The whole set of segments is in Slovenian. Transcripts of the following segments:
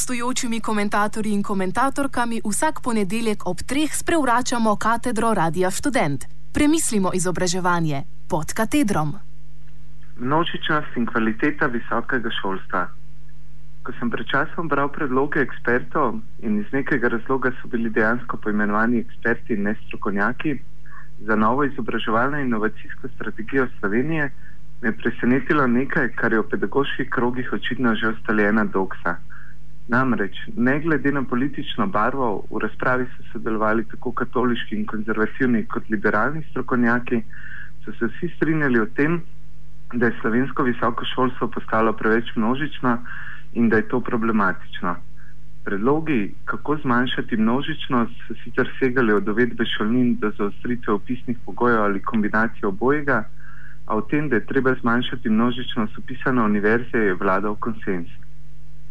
gostujočimi komentatorji in komentatorkami vsak ponedeljek ob treh sprevračamo katedro Radia Student. Premislimo izobraževanje pod katedrom. Množičnost in kvaliteta visokega šolstva. Ko sem pred časom bral predloge ekspertov in iz nekega razloga so bili dejansko poimenovani eksperti in ne strokovnjaki za novo izobraževalno in inovacijsko strategijo Slovenije, me je presenetilo nekaj, kar je v pedagoških krogih očitno že ustaljena doksa. Namreč, ne glede na politično barvo, v razpravi so sodelovali tako katoliški in konzervativni kot liberalni strokovnjaki, so se vsi strinjali o tem, da je slovensko visoko šolstvo postalo preveč množično in da je to problematično. Predlogi, kako zmanjšati množičnost, so sicer segali od uvedbe šolnin do zaostritve opisnih pogojev ali kombinacije obojega a o tem, da je treba zmanjšati množičnost upisane univerze, je vladal konsens.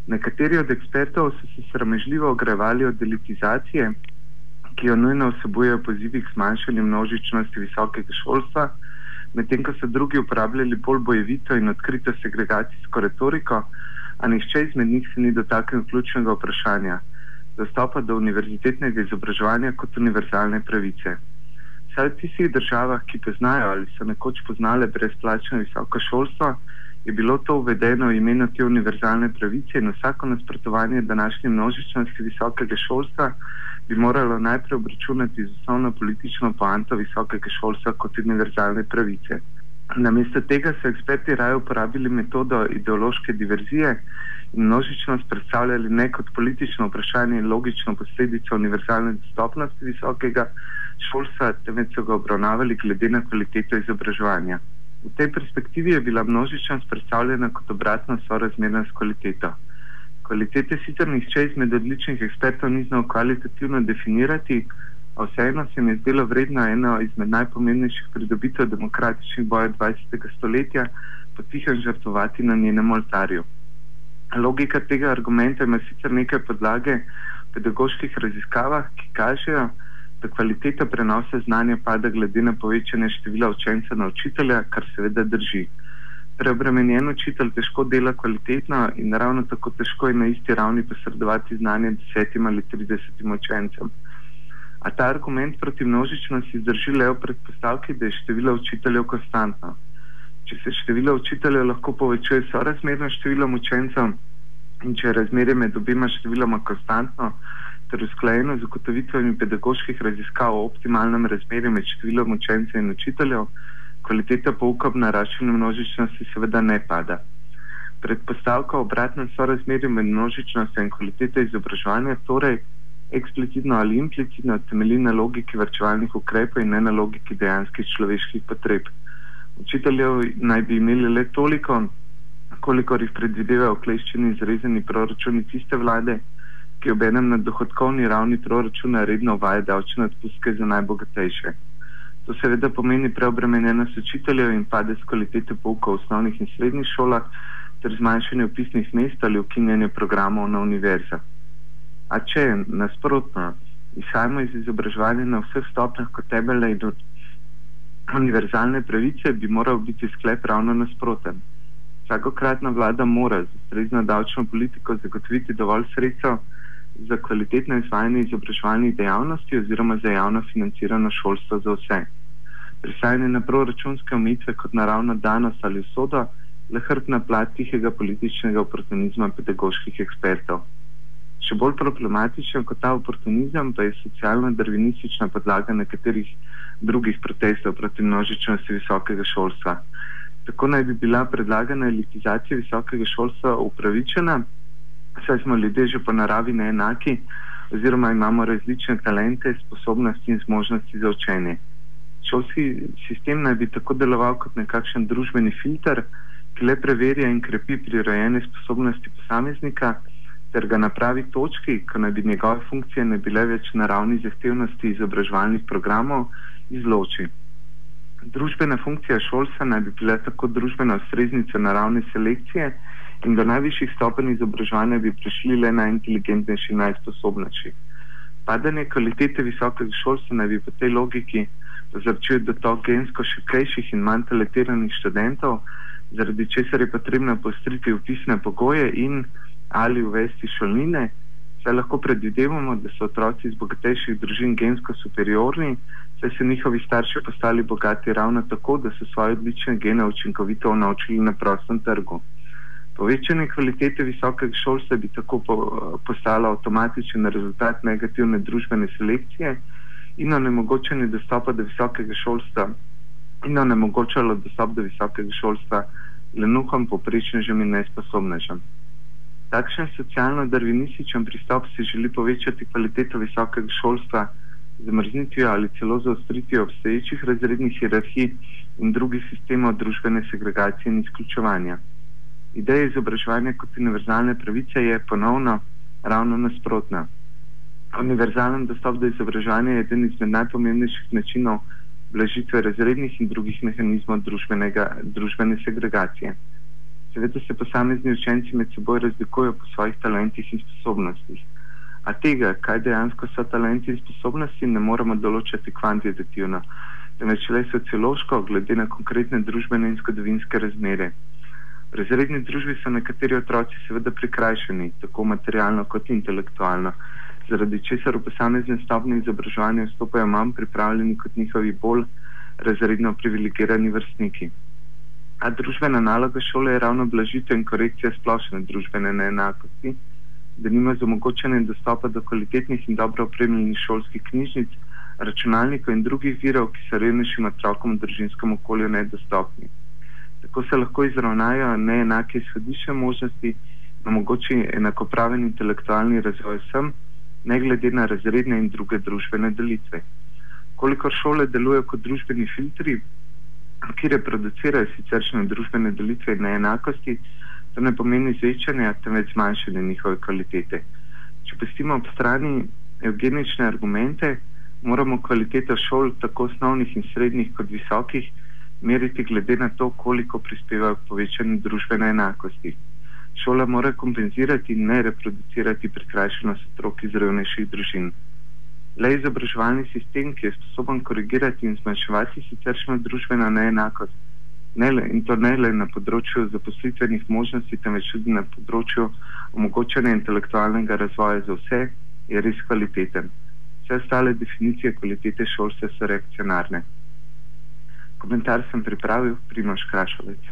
Nekateri od ekspertov so se sramežljivo ogrevali od delitizacije, ki jo nujno vsebujejo pozivi k zmanjšanju množičnosti visokega šolstva, medtem ko so drugi uporabljali bolj bojevito in odkrito segregacijsko retoriko, a nihče izmed njih se ni dotaknil ključnega vprašanja: dostopa do univerzitetnega izobraževanja kot univerzalne pravice. Vsaj v tistih državah, ki poznajo ali so nekoč poznale brezplačno visoko šolstvo, je bilo to uvedeno v imenu te univerzalne pravice in vsako nasprotovanje današnji množičnosti visokega šolstva bi moralo najprej obračunati z osnovno politično poanto visokega šolstva kot univerzalne pravice. Namesto tega so eksperti raje uporabili metodo ideološke diverzije in množičnost predstavljali ne kot politično vprašanje in logično posledico univerzalne dostopnosti visokega šolstva, temveč so ga obravnavali glede na kvaliteto izobraževanja. V tej perspektivi je bila množičnost predstavljena kot obratno sorazmerna s kvaliteto. Kvalitete sicer nihče izmed odličnih ekspertov ni znal kvalitativno definirati, a vseeno se mi je zdelo vredno eno izmed najpomembnejših pridobitev demokratičnih bojev 20. stoletja potihem žrtvovati na njenem oltarju. Logika tega argumenta ima sicer nekaj podlage v pedagoških raziskavah, ki kažejo, da kvaliteta prenosa znanja pada glede na povečanje števila učenca na učitelja, kar seveda drži. Preobremenjen učitelj težko dela kvalitetno in ravno tako težko je na isti ravni posredovati znanje desetim ali tridesetim učencem. A ta argument proti množičnosti zdrži le v predpostavki, da je število učiteljev konstantno. Če se število učiteljev lahko povečuje sorazmerno številom učencev in če je razmerje med obima številoma konstantno, ter usklajeno z ugotovitvami pedagoških raziskav o optimalnem razmerju med številom učencev in učiteljev, kvaliteta pouka ob naraščanju množičnosti seveda ne pada. Predpostavka o obratnem sorazmerju med množičnostjo in kvaliteto izobraževanja torej eksplicitno ali implicitno temelji na logiki vrčevalnih ukrepov in ne na logiki dejanskih človeških potreb. Učiteljev naj bi imeli le toliko, kolikor jih predvidevajo okleščeni izrezani proračuni tiste vlade, ki ob enem na dohodkovni ravni proračuna redno uvaja davčne odpustke za najbogatejše. To seveda pomeni preobremenjenost učiteljev in padec kvalitete pouka v osnovnih in srednjih šolah ter zmanjšanje upisnih mest ali ukinjanje programov na univerzah. A če nasprotno izhajamo iz izobraževanja na vseh stopnjah kot temelje in univerzalne pravice, bi moral biti sklep ravno nasproten. Vsakokratna vlada mora z ustrezno davčno politiko zagotoviti dovolj sredstev, za kvalitetno izvajanje izobraževalnih dejavnosti oziroma za javno financirano šolstvo za vse. Pristajanje na proračunske omejitve kot naravna danost ali usoda le hrbna plat tihega političnega oportunizma pedagoških ekspertov. Še bolj problematičen kot ta oportunizem pa je socialno-darvinistična podlaga nekaterih drugih protestov proti množičnosti visokega šolstva. Tako naj bi bila predlagana elitizacija visokega šolstva upravičena, saj smo ljudje že po naravi neenaki, oziroma imamo različne talente, sposobnosti in zmožnosti za učenje. Šolski sistem naj bi tako deloval kot nekakšen družbeni filter, ki le preverja in krepi prirojene sposobnosti posameznika, ter ga na pravi točki, ko naj bi njegove funkcije ne bile več na ravni zahtevnosti izobraževalnih programov, izloči. Družbena funkcija šolstva naj bi bila tako družbena ustreznica naravne selekcije, in do najvišjih stopenj izobraževanja bi prišli le najinteligentnejši in najsposobnejši. Padanje kvalitete visokega šolstva naj bi po tej logiki povzročil dotok gensko šipkejših in manj talentiranih študentov, zaradi česar je potrebno postriti upisne pogoje in ali uvesti šolnine, saj lahko predvidevamo, da so otroci iz bogatejših družin gensko superiorni, saj so njihovi starši postali bogati ravno tako, da so svoje odlične gene učinkovito naučili na prostem trgu. Povečanje kvalitete visokega šolstva bi tako po, postalo avtomatičen rezultat negativne družbene selekcije in onemogočanje dostopa do visokega šolstva in onemogočalo dostop do visokega šolstva lenuhom, poprečnežem in nesposobnežem. Takšen socialno-darvinističen pristop si želi povečati kvaliteto visokega šolstva z zamrznitvijo ali celo zaostritvijo obstoječih razrednih hierarhij in drugih sistemov družbene segregacije in izključevanja. Ideja izobraževanja kot univerzalne pravice je ponovno ravno nasprotna. Univerzalen dostop do izobraževanja je eden izmed najpomembnejših načinov blažitve razrednih in drugih mehanizmov družbene segregacije. Seveda se posamezni učenci med seboj razlikujejo po svojih talentih in sposobnostih. A tega, kaj dejansko so talenti in sposobnosti, ne moremo določati kvantitativno, temveč le sociološko, glede na konkretne družbene in zgodovinske razmere. V razredni družbi so nekateri otroci seveda prikrajšani, tako materialno kot intelektualno, zaradi česar v posamezne stopnje izobraževanja vstopajo manj pripravljeni kot njihovi bolj razredno privilegirani vrstniki. A družbena naloga šole je ravno blažitev in korekcija splošne družbene neenakosti, da nima z omogočanjem dostopa do kvalitetnih in dobro opremljenih šolskih knjižnic, računalnikov in drugih virov, ki so revnejšim otrokom v družinskem okolju nedostopni. Tako se lahko izravnajo neenake izhodišče možnosti, omogoči enakopraven intelektualni razvoj vsem, ne glede na razredne in druge družbene delitve. Kolikor šole delujejo kot družbeni filtri, ki reproducirajo siceršne družbene delitve in neenakosti, to ne pomeni zvečanja, temveč zmanjšanje njihove kvalitete. Če pustimo ob strani evgenične argumente, moramo kvaliteto šol, tako osnovnih in srednjih kot visokih, meriti glede na to, koliko prispevajo k povečanju družbene enakosti šola mora kompenzirati in ne reproducirati prikrajšanost otrok iz revnejših družin. Le izobraževalni sistem, ki je sposoben korigirati in zmanjševati siceršno družbeno neenakost, ne le, in to ne le na področju zaposlitvenih možnosti, temveč tudi na področju omogočanja intelektualnega razvoja za vse, je res kvaliteten. Vse ostale definicije kvalitete šolstva so reakcionarne. Komentar sem pripravil, Primoš Krašovec.